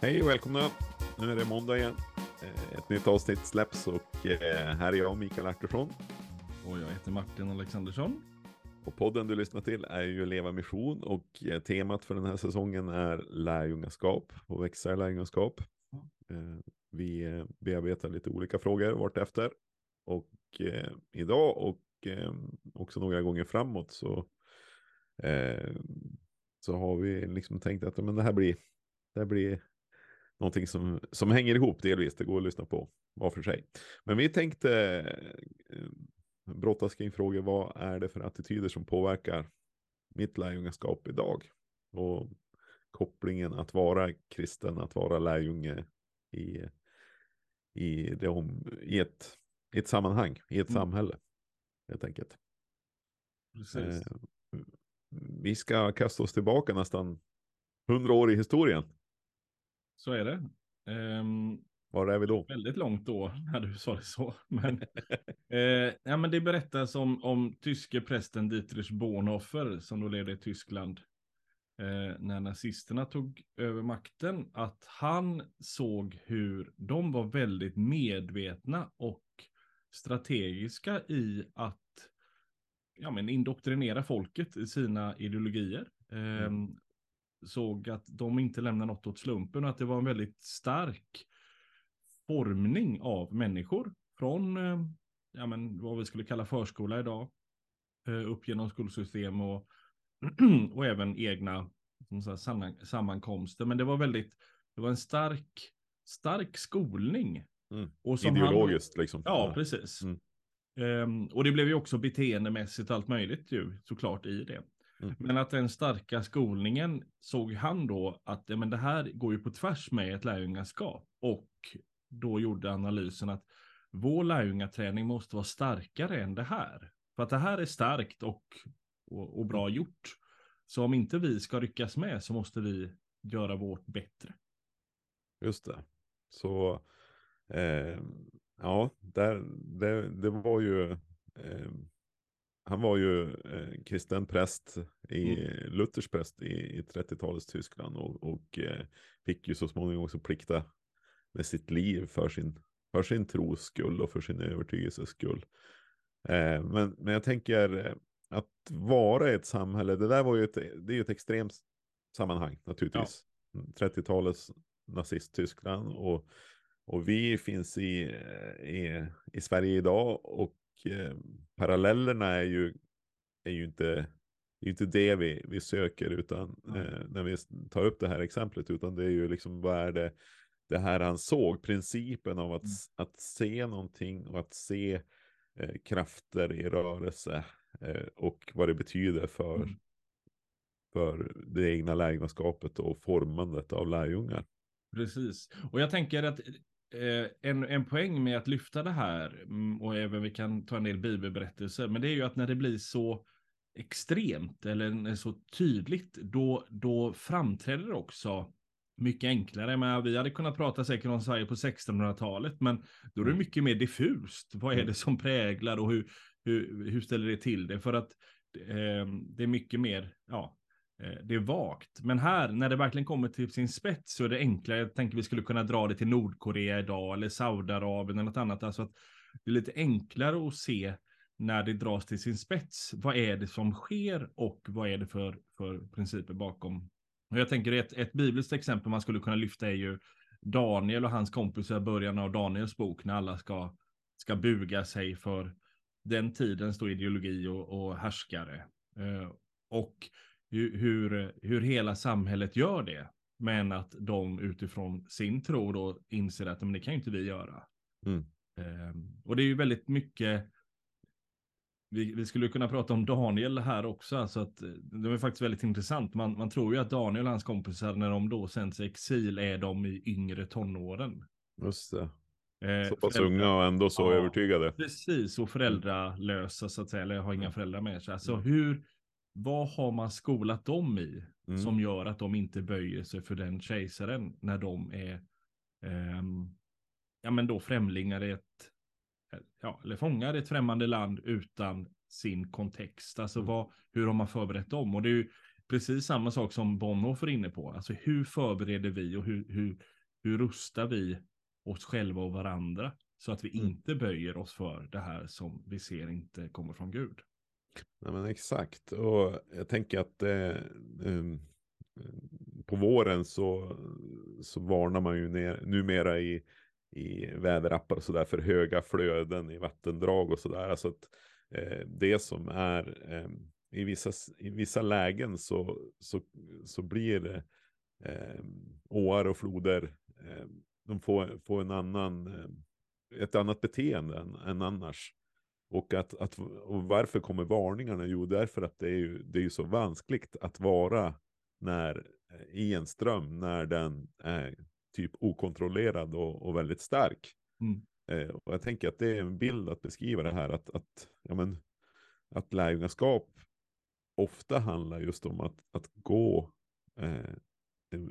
Hej och välkomna! Nu är det måndag igen. Eh, Ett nytt avsnitt släpps och eh, här är jag, Mikael Artursson. Och jag heter Martin Alexandersson. Och podden du lyssnar till är ju Leva Mission och eh, temat för den här säsongen är lärjungaskap och växa i lärjungaskap. Vi bearbetar lite olika frågor vartefter. Och idag och också några gånger framåt så, så har vi liksom tänkt att men det här blir, det blir någonting som, som hänger ihop delvis. Det går att lyssna på var för sig. Men vi tänkte eh, brottas kring frågor. Vad är det för attityder som påverkar mitt lärjungaskap idag? Och kopplingen att vara kristen, att vara lärjunge i, i, det om, i, ett, i ett sammanhang, i ett Mm. samhälle. Helt enkelt. Eh, vi ska kasta oss tillbaka nästan hundra år i historien. Så är det. Ehm, Var är vi då? väldigt långt då när du sa det så. Men, eh, ja, men det berättas om, om tyske prästen Dietrich Bonhoeffer som då levde i Tyskland. Eh, när nazisterna tog över makten. Att han såg hur de var väldigt medvetna och strategiska i att ja, men indoktrinera folket i sina ideologier. Ehm, såg att de inte lämnar något åt slumpen och att det var en väldigt stark formning av människor från eh, ja, men vad vi skulle kalla förskola idag eh, upp genom skolsystem och, och även egna samman- sammankomster. Men det var väldigt, det var en stark, stark skolning. Mm. Och Ideologiskt liksom. Ja, precis. Mm. Ehm, och det blev ju också beteendemässigt allt möjligt ju såklart i det. Mm. Men att den starka skolningen såg han då att ja, men det här går ju på tvärs med ett lärjungaskap. Och då gjorde analysen att vår lärjungaträning måste vara starkare än det här. För att det här är starkt och, och, och bra gjort. Så om inte vi ska lyckas med så måste vi göra vårt bättre. Just det. Så eh, ja, där, det, det var ju eh, han var ju eh, kristen präst, i, Luthers präst i, i 30-talets Tyskland och, och eh, fick ju så småningom också plikta med sitt liv för sin, för sin tros skull och för sin övertygelses skull. Eh, men, men jag tänker eh, att vara i ett samhälle, det där var ju ett, det är ju ett extremt sammanhang naturligtvis. 30-talets nazist-Tyskland och, och vi finns i, i, i Sverige idag och eh, parallellerna är ju, är ju inte, är inte det vi, vi söker utan eh, när vi tar upp det här exemplet utan det är ju liksom vad är det det här han såg, principen av att, Mm. att se någonting och att se eh, krafter i rörelse eh, och vad det betyder för, Mm. för det egna lärjungaskapet och formandet av lärjungar. Precis. Och jag tänker att en, en poäng med att lyfta det här, mm, och även vi kan ta en del bibelberättelser, men det är ju att när det blir så extremt eller så tydligt, då, då framträder det också mycket enklare. Men vi hade kunnat prata säkert om Sverige på 1600-talet, men då är det Mm. mycket mer diffust. Vad är Mm. det som präglar och hur, hur, hur ställer det till det? För att eh, det är mycket mer, ja, Eh, Eh, det är vagt. Men här, när det verkligen kommer till sin spets, så är det enklare. Jag tänker vi skulle kunna dra det till Nordkorea idag, eller Saudiarabien eller något annat. Alltså att det är lite enklare att se när det dras till sin spets. Vad är det som sker och vad är det för, för principer bakom? Och jag tänker ett, ett bibliskt exempel man skulle kunna lyfta är ju Daniel och hans kompisar i början av Daniels bok, när alla ska, ska buga sig för den tidens då ideologi och, och härskare. Eh, och hur, hur, hur hela samhället gör det. Men att de utifrån sin tro då inser att men det kan ju inte vi göra. Mm. Ehm, och det är ju väldigt mycket, vi, vi skulle kunna prata om Daniel här också, alltså att eh, det är faktiskt väldigt intressant. Man, man tror ju att Daniel och hans kompisar, när de då sänds i exil, är de i yngre tonåren. Just det. Eh, Så pass föräldrar- unga och ändå så Ja. övertygade. Precis, och föräldralösa så att säga, eller har inga Mm. föräldrar med sig. Alltså Mm. hur, vad har man skolat dem i Mm. som gör att de inte böjer sig för den kejsaren när de är, ehm, ja men då främlingar i ett, ja, eller fångar i ett främmande land utan sin kontext. Alltså Mm. vad, hur har man förberett dem? Och det är ju precis samma sak som Bonhoeffer är inne på. Alltså hur förbereder vi och hur, hur, hur rustar vi oss själva och varandra så att vi Mm. inte böjer oss för det här som vi ser inte kommer från Gud. Nej, men exakt. Och jag tänker att eh, ehm, på våren så, så varnar man ju ner, numera i, i väderappar och sådär för höga flöden i vattendrag och sådär. Alltså att eh, det som är eh, i, vissa, i vissa lägen så, så, så blir det eh, åar och floder, eh, de får, får en annan, ehm, ett annat beteende än, än annars. Och, att, att, och varför kommer varningarna? Jo, därför att det är ju, det är ju så vanskligt att vara när, i en ström när den är typ okontrollerad och, och väldigt stark. Mm. Eh, och jag tänker att det är en bild att beskriva det här att, att, ja, men, att lärjungaskap ofta handlar just om att, att gå eh,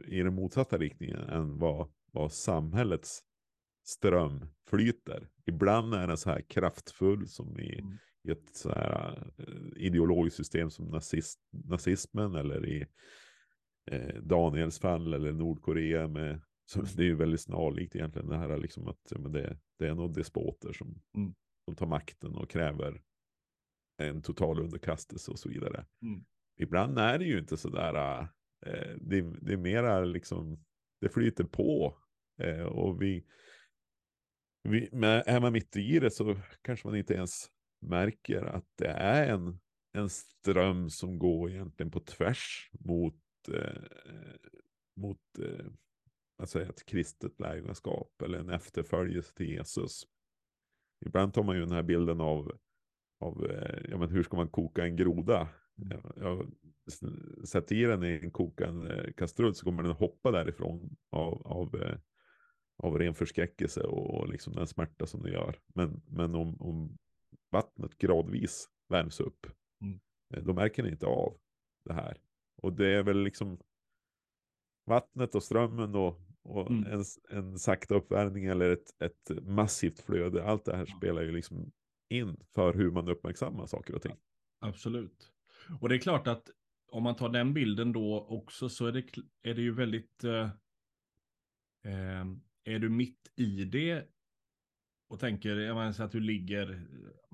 i den motsatta riktningen än vad, vad samhällets ström flyter. Ibland är den så här kraftfull som i, Mm. i ett så här eh, ideologiskt system som nazist, nazismen eller i eh, Daniels fall eller Nordkorea med så Mm. det är ju väldigt snarlikt egentligen det här liksom att men det, det är nog despoter som, Mm. som tar makten och kräver en total underkastelse och så vidare. Mm. Ibland är det ju inte sådär, eh, det, det är mera liksom, det flyter på eh, och vi, vi men är man mitt i det så kanske man inte ens märker att det är en, en ström som går egentligen på tvärs mot, eh, mot eh, att säga ett kristet lärjungaskap eller en efterföljelse till Jesus. Ibland tar man ju den här bilden av, av eh, ja, men hur ska man koka en groda? Jag, jag s- sätter i den i en kokande kastrull så kommer den hoppa därifrån av, av, eh, av ren förskräckelse och, liksom den smärta som det gör. Men, men om, om vattnet gradvis värms upp, Mm. eh, då märker ni inte av det här. Och det är väl liksom vattnet och strömmen och, och Mm. en, en sakta uppvärmning eller ett, ett massivt flöde. Allt det här spelar ju liksom in för hur man uppmärksammar saker och ting. Absolut. Och det är klart att om man tar den bilden då också så är det, är det ju väldigt... Eh, eh, är du mitt i det och tänker, jag menar så att du ligger,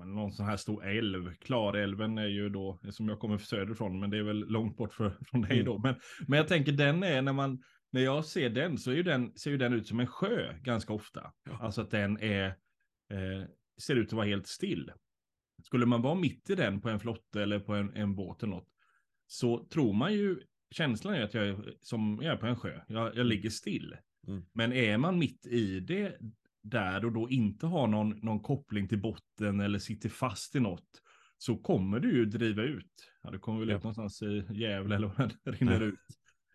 någon sån här stor älv, Klarälven är ju då, som jag kommer söderifrån, men det är väl långt bort för, från dig Mm. då. Men, men jag tänker den är, när man, när jag ser den så är ju den, ser ju den ut som en sjö ganska ofta. Ja. Alltså att den är, eh, ser ut att vara helt still. Skulle man vara mitt i den på en flotte eller på en, en båt eller något, så tror man ju, känslan är att jag är som jag är på en sjö, jag, jag ligger still. Mm. Men är man mitt i det där och då inte har någon, någon koppling till botten eller sitter fast i något, så kommer du ju driva ut. Ja, det kommer väl Ja. ut någonstans i Gävle eller vad det rinner ut.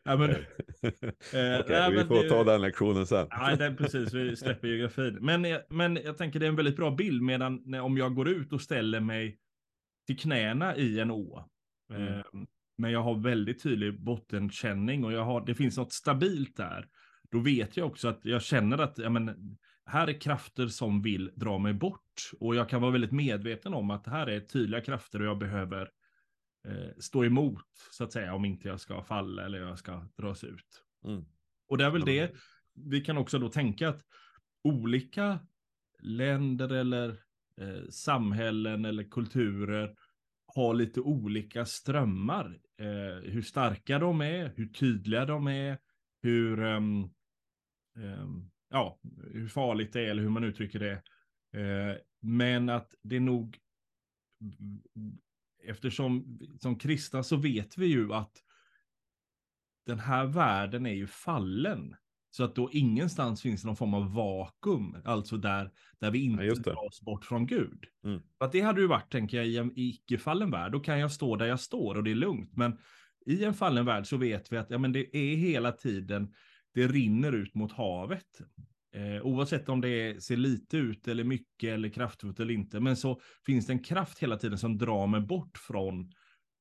Ja, men, Okej, nej, vi får det- ta den lektionen sen. Nej, det är precis, vi släpper geografin. Men, men jag tänker det är en väldigt bra bild medan när, om jag går ut och ställer mig till knäna i en å. Mm. Eh, men jag har väldigt tydlig bottenkänning och jag har, det finns något stabilt där. Då vet jag också att jag känner att ja, men, här är krafter som vill dra mig bort. Och jag kan vara väldigt medveten om att det här är tydliga krafter och jag behöver eh, stå emot, så att säga, om inte jag ska falla eller jag ska dras ut. Mm. Och det är väl det, vi kan också då tänka att olika länder eller eh, samhällen eller kulturer har lite olika strömmar. Eh, hur starka de är, hur tydliga de är, hur, ehm, ja, hur farligt det är eller hur man uttrycker det. Eh, men att det är nog, eftersom som kristna så vet vi ju att den här världen är ju fallen. Så att då ingenstans finns någon form av vakuum, alltså där, där vi inte det. dras bort från Gud. Mm. Att det hade ju varit, tänker jag, i en icke-fallen värld, då kan jag stå där jag står och det är lugnt. Men i en fallen värld så vet vi att ja, men det är hela tiden, det rinner ut mot havet. Eh, oavsett om det ser lite ut eller mycket eller kraftfullt eller inte. Men så finns det en kraft hela tiden som drar mig bort från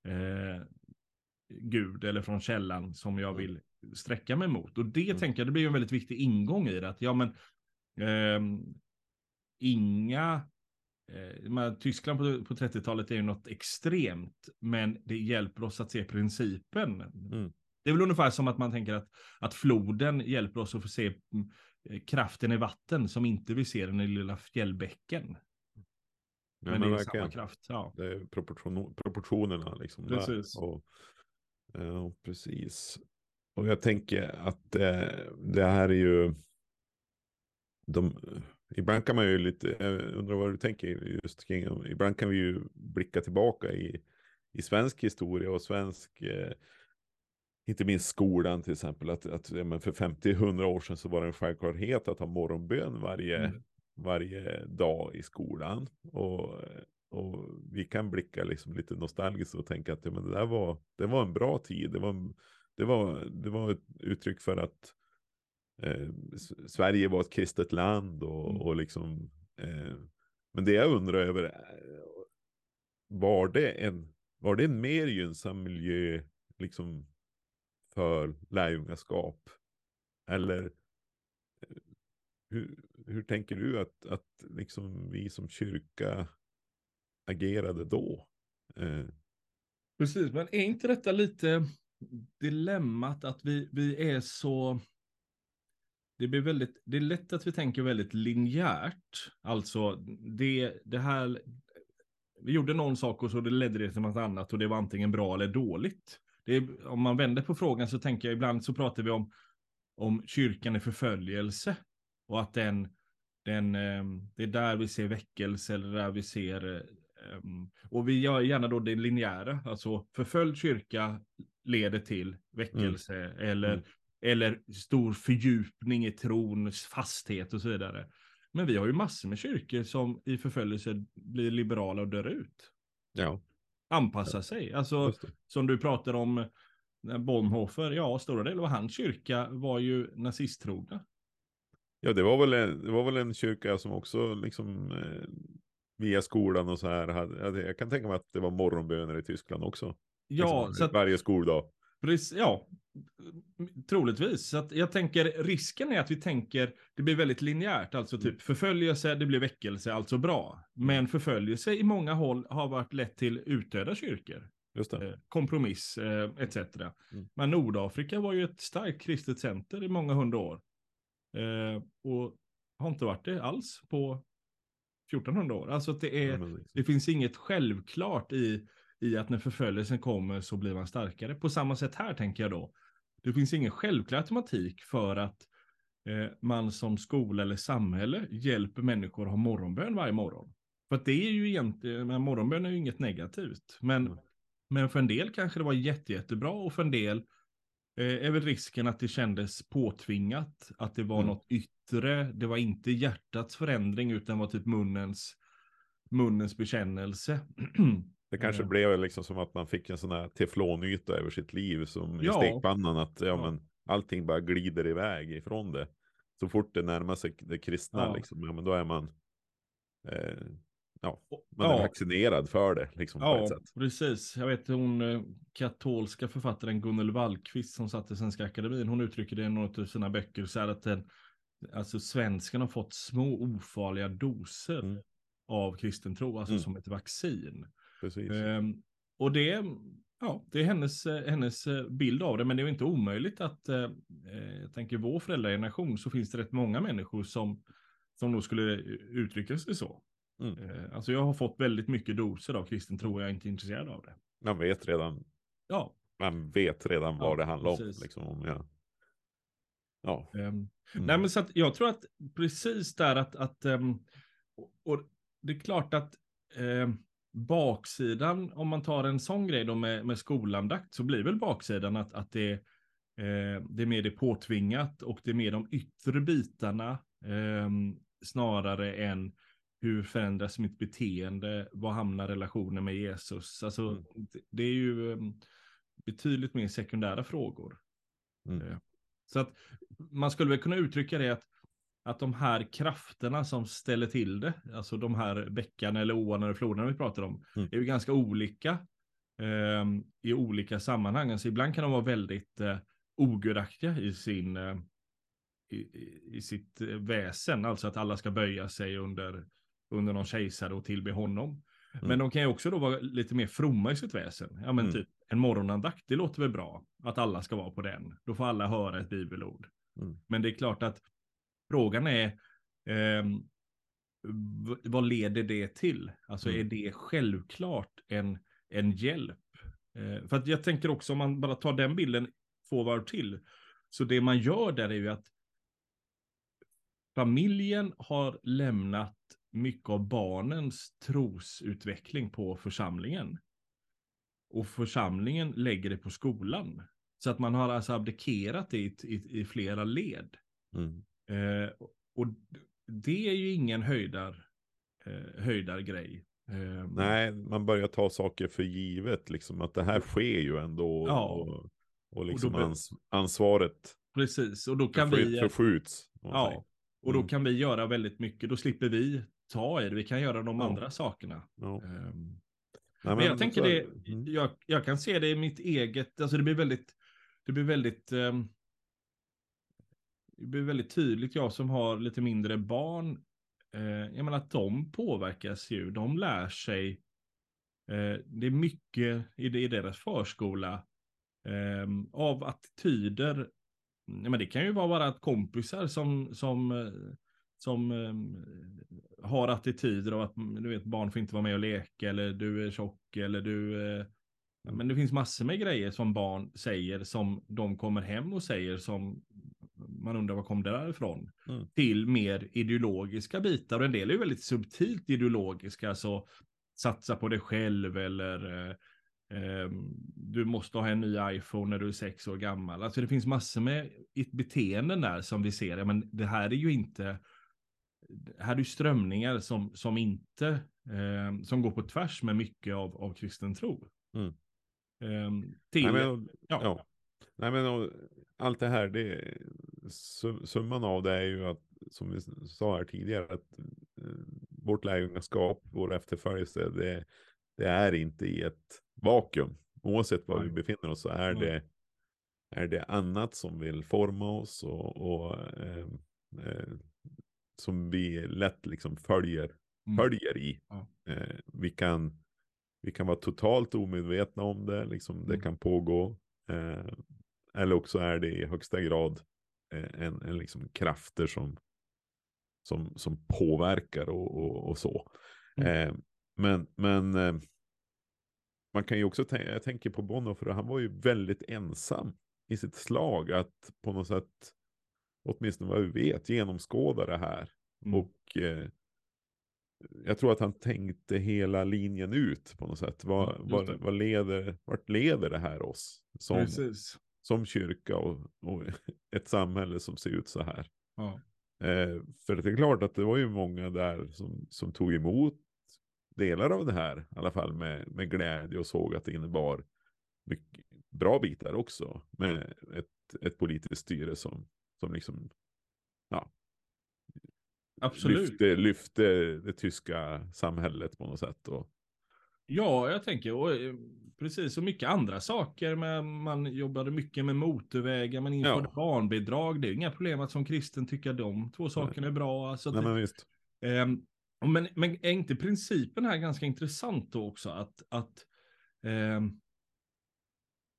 eh, Gud eller från källan som jag vill sträcka mig mot. Och det Mm. tänker jag, det blir en väldigt viktig ingång i det. Att ja, men ehm, inga eh, Tyskland på, på 30-talet är ju något extremt, men det hjälper oss att se principen. Mm. Det är väl ungefär som att man tänker att, att floden hjälper oss att få se mm, kraften i vatten som inte vi ser den i lilla fjällbäcken. Ja, men, det är verkligen. samma kraft. Ja. Det är proportion, proportionerna liksom. Precis. Och, ja, precis. Och jag tänker att eh, det här är ju... De, ibland kan man ju lite, jag undrar vad du tänker just kring, ibland kan vi ju blicka tillbaka i, i svensk historia och svensk, eh, inte minst skolan till exempel, att, att men för 50-100 år sedan så var det en självklarhet att ha morgonbön varje, Mm. varje dag i skolan. Och, och vi kan blicka liksom lite nostalgiskt och tänka att ja, men det där var, det var en bra tid. Det var, en- det var, det var ett uttryck för att eh, Sverige var ett kristet land och, Mm. och liksom. Eh, men det jag undrar över är, var det en, var det en mer gynnsam miljö liksom för lärjungaskap? Eller eh, hur, hur tänker du att, att liksom vi som kyrka agerade då? Eh, Precis, men är inte detta lite dilemmat att vi, vi är så... Det, blir väldigt, det är lätt att vi tänker väldigt linjärt. Alltså, det, det här... Vi gjorde någon sak och så det ledde det till något annat och det var antingen bra eller dåligt. Är, om man vänder på frågan så tänker jag ibland så pratar vi om, om kyrkan i förföljelse. Och att den, den, eh, det är där vi ser väckelse eller där vi ser eh, Ehm, och vi gör gärna då det linjära, alltså förföljd kyrka leder till väckelse eller, Mm. eller stor fördjupning i trons fasthet och så vidare. Men vi har ju massor med kyrkor som i förföljelse blir liberala och dör ut. ja, Anpassar sig. Alltså som du pratar om eh, Bonhoeffer, ja stora delar av hans kyrka var ju nazisttrogna. Ja, det var väl en, det var väl en kyrka som också liksom eh, via skolan och så här. Hade, jag kan tänka mig att det var morgonböner i Tyskland också. Ja, liksom, så att Varje skoldag. Precis, ja, troligtvis. Så att jag tänker, risken är att vi tänker, det blir väldigt linjärt, alltså typ förföljelse, det blir väckelse, alltså bra. Men förföljelse i många håll har varit lett till utdöda kyrkor, Just det. eh, kompromiss eh, etc. Mm. Men Nordafrika var ju ett starkt kristet center i många hundra år. Eh, och har inte varit det alls på 1400 år. Alltså att det är, Ja, det finns inget självklart i, i att när förföljelsen kommer så blir man starkare. På samma sätt här tänker jag då. Det finns ingen självklar automatik för att eh, man som skola eller samhälle hjälper människor att ha morgonbön varje morgon. För att det är ju egentligen, men morgonbön är ju inget negativt. Men, Mm. men för en del kanske det var jätte, jättebra och för en del eh, är väl risken att det kändes påtvingat, att det var Mm. något yttre, det var inte hjärtats förändring utan var typ munnens, munnens bekännelse. Det kanske Eh. blev liksom som att man fick en sån här teflonyta över sitt liv som i Ja. stekpannan. Att ja, Ja. Men, allting bara glider iväg ifrån det. Så fort det närmar sig det kristna, Ja. liksom, ja, men då är man, eh, ja, man är vaccinerad för det. Liksom, Ja, precis. Jag vet hon eh, katolska författaren Gunnel Wallqvist som satt i Svenska Akademin. Hon uttrycker det i något av sina böcker så här att den, alltså svensken har fått små ofarliga doser Mm. av kristen tro, alltså Mm. som ett vaccin. Precis. Ehm, och det, ja, det är hennes, hennes eh, bild av det, men det är inte omöjligt att, eh, eh, jag tänker vår föräldrageneration, så finns det rätt många människor som, som nog skulle uttrycka sig så. Mm. Eh, alltså jag har fått väldigt mycket doser av kristen tro och jag är inte intresserad av det. Man vet redan, Ja, man vet redan Ja, vad det handlar om. precis. Liksom, om jag... Ja. ehm, Mm. nej men så att jag tror att precis där att, att ehm, och, och det är klart att ehm, baksidan, om man tar en sån grej då med, med skolandakt, så blir väl baksidan att, att det, eh, det är mer det påtvingat och det är mer de yttre bitarna ehm, snarare än hur förändras mitt beteende, vad hamnar relationen med Jesus? Alltså, Mm. det, det är ju ehm, betydligt mer sekundära frågor. Mm. Eh, Så att man skulle väl kunna uttrycka det att, att de här krafterna som ställer till det, alltså de här bäckarna eller åarna eller floderna vi pratar om, Mm. är ju ganska olika ehm, i olika sammanhang. Alltså ibland kan de vara väldigt eh, ogudaktiga i sin eh, i, i- i sitt eh, väsen, alltså att alla ska böja sig under under någon kejsare och tillbe honom. Mm. Men de kan ju också då vara lite mer fromma i sitt väsen. Ja men Mm. typ en morgonandakt, det låter väl bra. Att alla ska vara på den. Då får alla höra ett bibelord. Mm. Men det är klart att frågan är v- vad leder det till? Alltså Mm. är det självklart en, en hjälp? Eh, för att jag tänker också om man bara tar den bilden två varv till. Så det man gör där är ju att familjen har lämnat mycket av barnens trosutveckling på församlingen. Och församlingen lägger det på skolan. Så att man har alltså abdikerat det i, i, i flera led. Mm. Eh, och det är ju ingen höjdar, eh, höjdargrej. Eh, Nej, man börjar ta saker för givet, liksom att det här sker ju ändå. Ja. Och, och liksom blir- ans ansvaret Precis, och då kan förflyt, vi... förskjuts. Ja, och då Mm. kan vi göra väldigt mycket. Då slipper vi ta i det. Vi kan göra de Ja. andra sakerna. Ja. Ehm, Nej, Men jag tänker det, Mm. jag, jag kan se det i mitt eget, alltså det blir väldigt, det blir väldigt, ehm, det blir väldigt tydligt, jag som har lite mindre barn, eh, jag menar att de påverkas ju, de lär sig, eh, det är mycket i, det, i deras förskola, eh, av attityder, ja, men det kan ju vara bara att kompisar som, som, eh, som eh, har attityder av att mm, du vet, barn får inte vara med och leka eller du är tjock eller du... Eh, men det finns massor med grejer som barn säger som de kommer hem och säger som man undrar var kom det ifrån? Mm. Till mer ideologiska bitar och en del är ju väldigt subtilt ideologiska så satsa på dig själv eller eh, ehm, du måste ha en ny iPhone när du är sex år gammal. Alltså det finns massor med beteenden där som vi ser, ja, men det här är ju inte här är ju strömningar som, som inte, eh, som går på tvärs med mycket av, av kristen tro. Mm. Eh, till, Nej, men, ja, ja. Nej, men allt det här, det, sum- summan av det är ju att, som vi sa här tidigare, att eh, vårt lärjungaskap, vår efterföljelse, det, det är inte i ett vakuum. Oavsett var vi befinner oss så är Nej. det, är det annat som vill forma oss och, och eh, eh, som vi lätt liksom följer, Mm. följer i. Eh, vi, kan, vi kan vara totalt omedvetna om det, liksom det Mm. kan pågå. Eh, eller också är det i högsta grad eh, en, en liksom krafter som, som, som påverkar och, och, och så. Mm. Eh, men men eh, man kan ju också tänka, jag tänker på Bono, för han var ju väldigt ensam i sitt slag att på något sätt, åtminstone vad vi vet, genomskåda det här. Mm. Och eh, jag tror att han tänkte hela linjen ut på något sätt. Vad, vad, vad leder, vart leder det här oss? Som, Precis. som kyrka och, och ett samhälle som ser ut så här. Ja. Eh, för det är klart att det var ju många där som, som tog emot delar av det här, i alla fall med, med glädje och såg att det innebar mycket bra bitar också. Med ett, ett politiskt styre som, som liksom Absolut. lyfte, lyfte det tyska samhället på något sätt. Och, Ja, jag tänker, och, eh, precis så mycket andra saker. Men man jobbade mycket med motorvägar, man införde Ja. barnbidrag. Det är inga problem att som kristen tycka de två sakerna är bra. Alltså, nej, det- men visst. Ehm, men, men är inte principen här ganska intressant då också? Att, att ehm,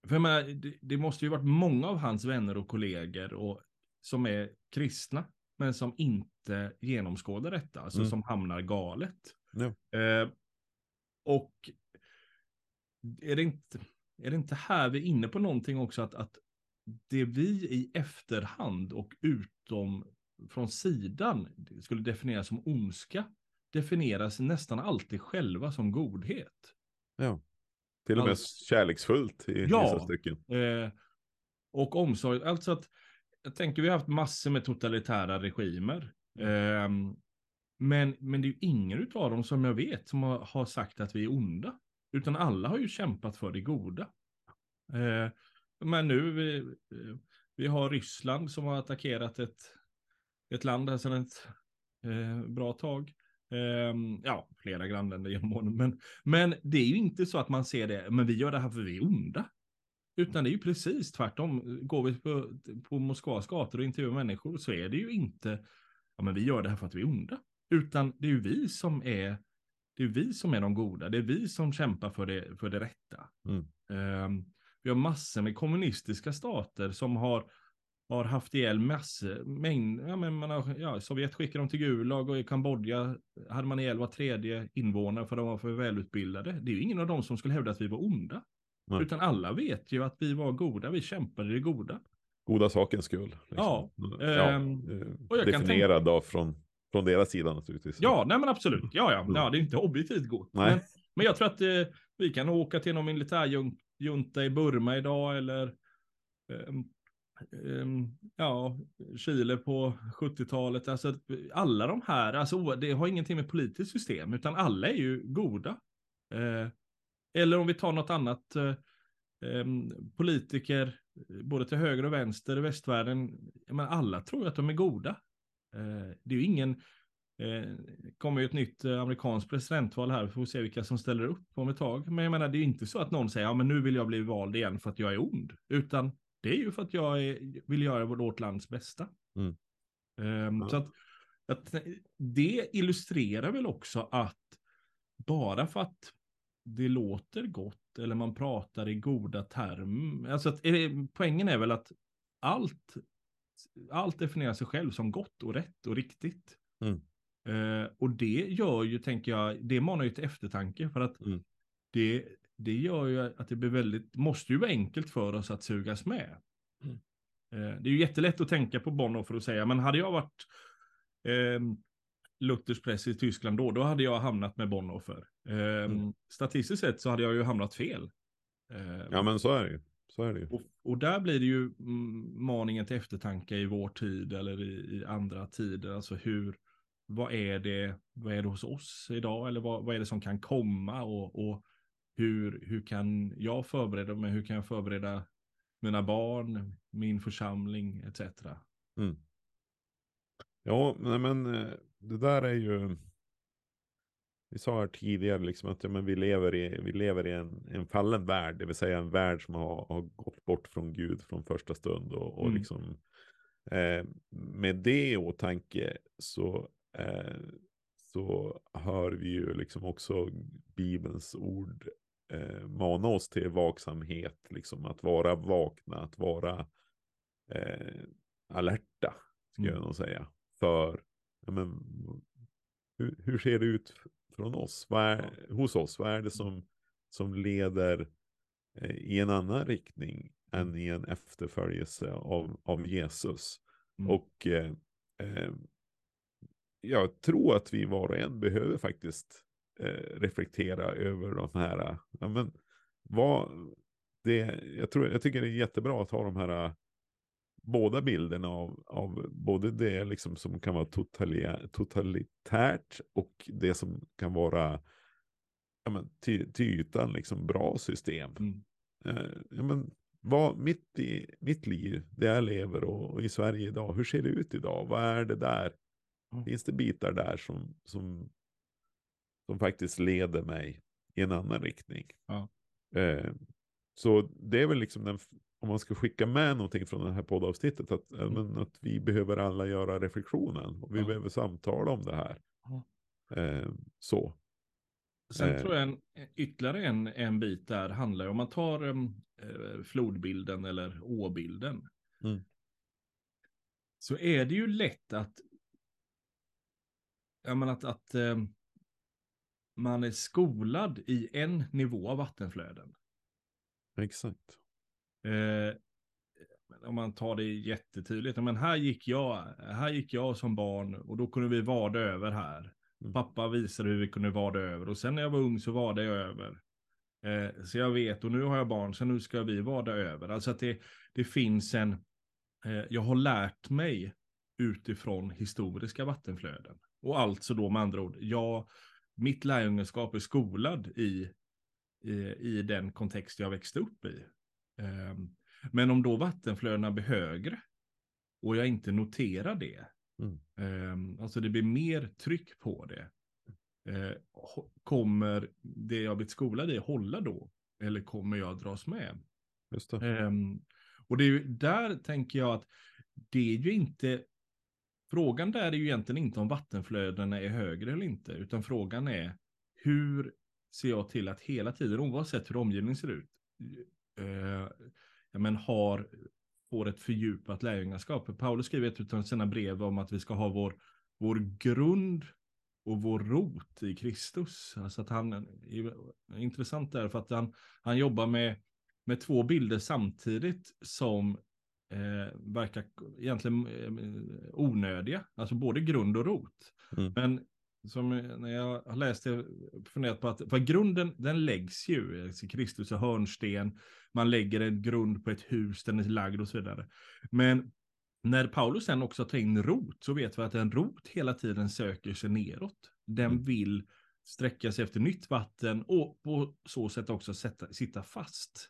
för jag menar, det, det måste ju varit många av hans vänner och kollegor och, som är kristna, men som inte genomskådar detta, alltså Mm. som hamnar galet. Ja. Ehm, och är det, inte, är det inte här vi är inne på någonting också att, att det vi i efterhand och utom från sidan skulle definieras som ondska definieras nästan alltid själva som godhet. Ja. Till och med Allt- kärleksfullt i Ja. vissa stycken. Eh, och omsorg, alltså att jag tänker vi har haft massor med totalitära regimer. Um, men, men det är ju ingen av dem som jag vet som har, har sagt att vi är onda. Utan alla har ju kämpat för det goda. Uh, men nu, vi, vi har Ryssland som har attackerat ett, ett land här sedan ett eh, bra tag. Eh, ja, flera grannländer genom åren. Men, men det är ju inte så att man ser det, men vi gör det här för vi är onda. Utan det är ju precis tvärtom. Går vi på, på Moskvas gator och intervjuar människor så är det ju inte, ja men vi gör det här för att vi är onda. Utan det är ju vi som är, det är vi som är de goda. Det är vi som kämpar för det, för det rätta. Mm. Um, vi har massor med kommunistiska stater som har, har haft ihjäl massor, mängd, ja, men man har, ja, Sovjet skickade dem till Gulag och i Kambodja hade man ihjäl var tredje invånare för de var för välutbildade. Det är ju ingen av dem som skulle hävda att vi var onda. Nej. Utan alla vet ju att vi var goda, vi kämpade det goda. Goda sakens skull. Liksom. Ja, ja ehm, eh, och jag definierad då från, från deras sida naturligtvis. Ja, nej men absolut. Ja, ja, Mm. ja det är inte objektivt gott. Nej. Men, men jag tror att eh, vi kan åka till någon militärjunta i Burma idag eller ehm, ehm, ja, Chile på 70-talet. Alltså alla de här, alltså det har ingenting med politiskt system, utan alla är ju goda. Eh, eller om vi tar något annat, eh, ehm, politiker, både till höger och vänster i västvärlden, menar, alla tror att de är goda. Eh, det är ju ingen, eh, kommer ju ett nytt eh, amerikanskt presidentval här, vi får se vilka som ställer upp om ett tag. Men jag menar, det är ju inte så att någon säger, ja men nu vill jag bli vald igen för att jag är ond, utan det är ju för att jag är, vill göra vårt lands bästa. Mm. Ehm, Ja. Så att, att det illustrerar väl också att bara för att det låter gott eller man pratar i goda termer, alltså att, är det, poängen är väl att allt, allt definierar sig själv som gott och rätt och riktigt. Mm. Eh, och det gör ju, tänker jag, det manar ju till eftertanke för att Mm. det, det gör ju att det blir väldigt, måste ju vara enkelt för oss att sugas med. Mm. Eh, det är ju jättelätt att tänka på Bonhoeffer och säga, men hade jag varit eh, Luthers press i Tyskland då, då hade jag hamnat med Bonhoeffer. Eh, Mm. Statistiskt sett så hade jag ju hamnat fel. Eh, Ja, men så är det ju. Så är det ju. och, och där blir det ju mm, maningen till eftertanke i vår tid eller i, i andra tider. Alltså hur, vad är det, vad är det hos oss idag? Eller vad, vad är det som kan komma? Och, och hur, hur kan jag förbereda mig? Hur kan jag förbereda mina barn, min församling etc. Mm. Ja, men eh, det där är ju. Vi sa här tidigare liksom att ja, men vi lever i, vi lever i en, en fallen värld, det vill säga en värld som har, har gått bort från Gud från första stund. Och, och Mm. liksom, eh, med det i åtanke så, eh, så hör vi ju liksom också Bibelns ord eh, mana oss till vaksamhet, liksom att vara vakna, att vara eh, alerta, ska Mm. jag nog säga. För, ja, men, hur, hur ser det ut från oss? Är, hos oss? Vad är det som, som leder eh, i en annan riktning än i en efterföljelse av, av Jesus? Mm. Och eh, eh, jag tror att vi var och en behöver faktiskt eh, reflektera över de här, ja, men, vad, det, jag, tror, jag tycker det är jättebra att ha de här båda bilderna av, av både det liksom som kan vara totalia, totalitärt och det som kan vara ja, men, till, till ytan liksom bra system. Mm. Eh, ja, men, vad, mitt i mitt liv, det jag lever och, och i Sverige idag, hur ser det ut idag? Vad är det där? Mm. Finns det bitar där som, som, som faktiskt leder mig i en annan riktning? Ja. Eh, så det är väl liksom den, om man ska skicka med någonting från det här poddavsnittet, att, eh, men att vi behöver alla göra reflektionen och vi Ja. behöver samtala om det här. Ja. Eh, så. Sen Eh. tror jag en, ytterligare en, en bit där handlar om man tar eh, flodbilden eller åbilden. Mm. Så är det ju lätt att, jag menar att, att em, man är skolad i en nivå av vattenflöden. Exakt. Eh, om man tar det jättetydligt, men här gick jag, här gick jag som barn och då kunde vi vada över här. Mm. Pappa visade hur vi kunde vada över och sen när jag var ung så vada jag över. Eh, så jag vet och nu har jag barn så nu ska vi vada över. Alltså att det, det finns en, eh, jag har lärt mig utifrån historiska vattenflöden. Och alltså då med andra ord, jag, mitt lärjungaskap är skolad i, i, i den kontext jag växte upp i. Ehm, men om då vattenflödena blir högre och jag inte noterar det, Mm. ehm, alltså det blir mer tryck på det, eh, kommer det jag blivit skolad i hålla då? Eller kommer jag dras med? Just det. Ehm, och det är ju där tänker jag att det är ju inte frågan där är ju egentligen inte om vattenflödena är högre eller inte, utan frågan är hur ser jag till att hela tiden, oavsett hur omgivningen ser ut, ja, men har, får ett fördjupat lärjungaskap. Paulus skriver ett av sina brev om att vi ska ha vår, vår grund och vår rot i Kristus. Alltså att han är intressant där för att han, han jobbar med, med två bilder samtidigt som eh, verkar egentligen eh, onödiga. Alltså både grund och rot. Mm. Men som när jag har läst det, funderat på att för grunden den läggs ju, alltså Kristus är hörnsten, man lägger en grund på ett hus, den är lagd och så vidare. Men när Paulus sen också tar in rot så vet vi att en rot hela tiden söker sig neråt. Den mm. vill sträcka sig efter nytt vatten och på så sätt också sätta, sitta fast.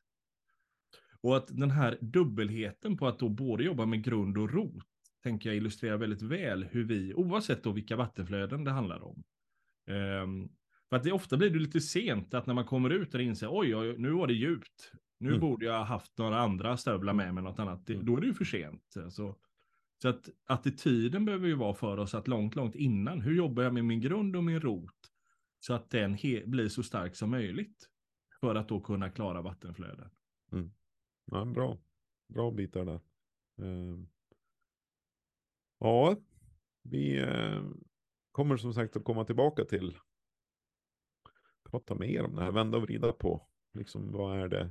Och att den här dubbelheten på att då både jobba med grund och rot tänker jag illustrerar väldigt väl hur vi, oavsett då vilka vattenflöden det handlar om. Um, för att det ofta blir det lite sent att när man kommer ut och inser oj, oj, nu var det djupt. Nu mm. borde jag ha haft några andra stövlar med mig, något annat. Det, då är det ju för sent. Alltså, så att attityden behöver ju vara för oss att långt, långt innan, hur jobbar jag med min grund och min rot så att den blir så stark som möjligt för att då kunna klara vattenflöden. Mm. Ja, bra. Bra bitar där. Uh, ja, vi uh, kommer som sagt att komma tillbaka till prata mer om det här, vända och vrida på. Liksom vad är det?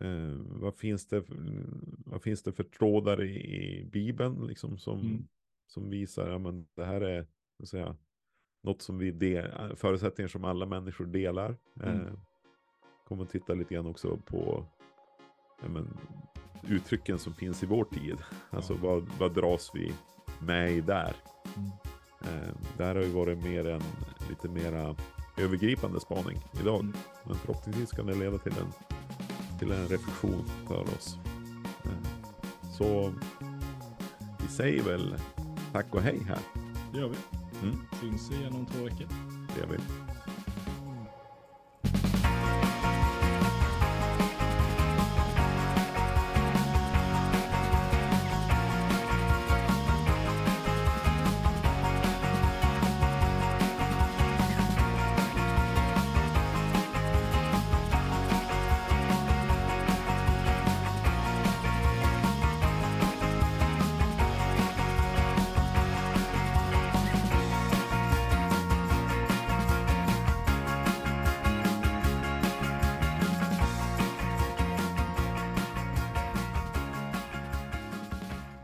Uh, vad, finns det för, vad finns det för trådar i, i Bibeln liksom som, mm. som visar att ja, det här är så säga, något som vi del, förutsättningar som alla människor delar. Mm. Uh, kommer att titta lite grann också på men, uttrycken som finns i vår tid. Alltså vad, vad dras vi med i där? Mm. Eh, där har ju varit mer en lite mera övergripande spaning idag. Mm. Men förhoppningsvis kan det leda till en, till en reflektion för oss. Eh, så vi säger väl tack och hej här. Det gör vi. Mm. Syns igen om två veckor. Det gör vi.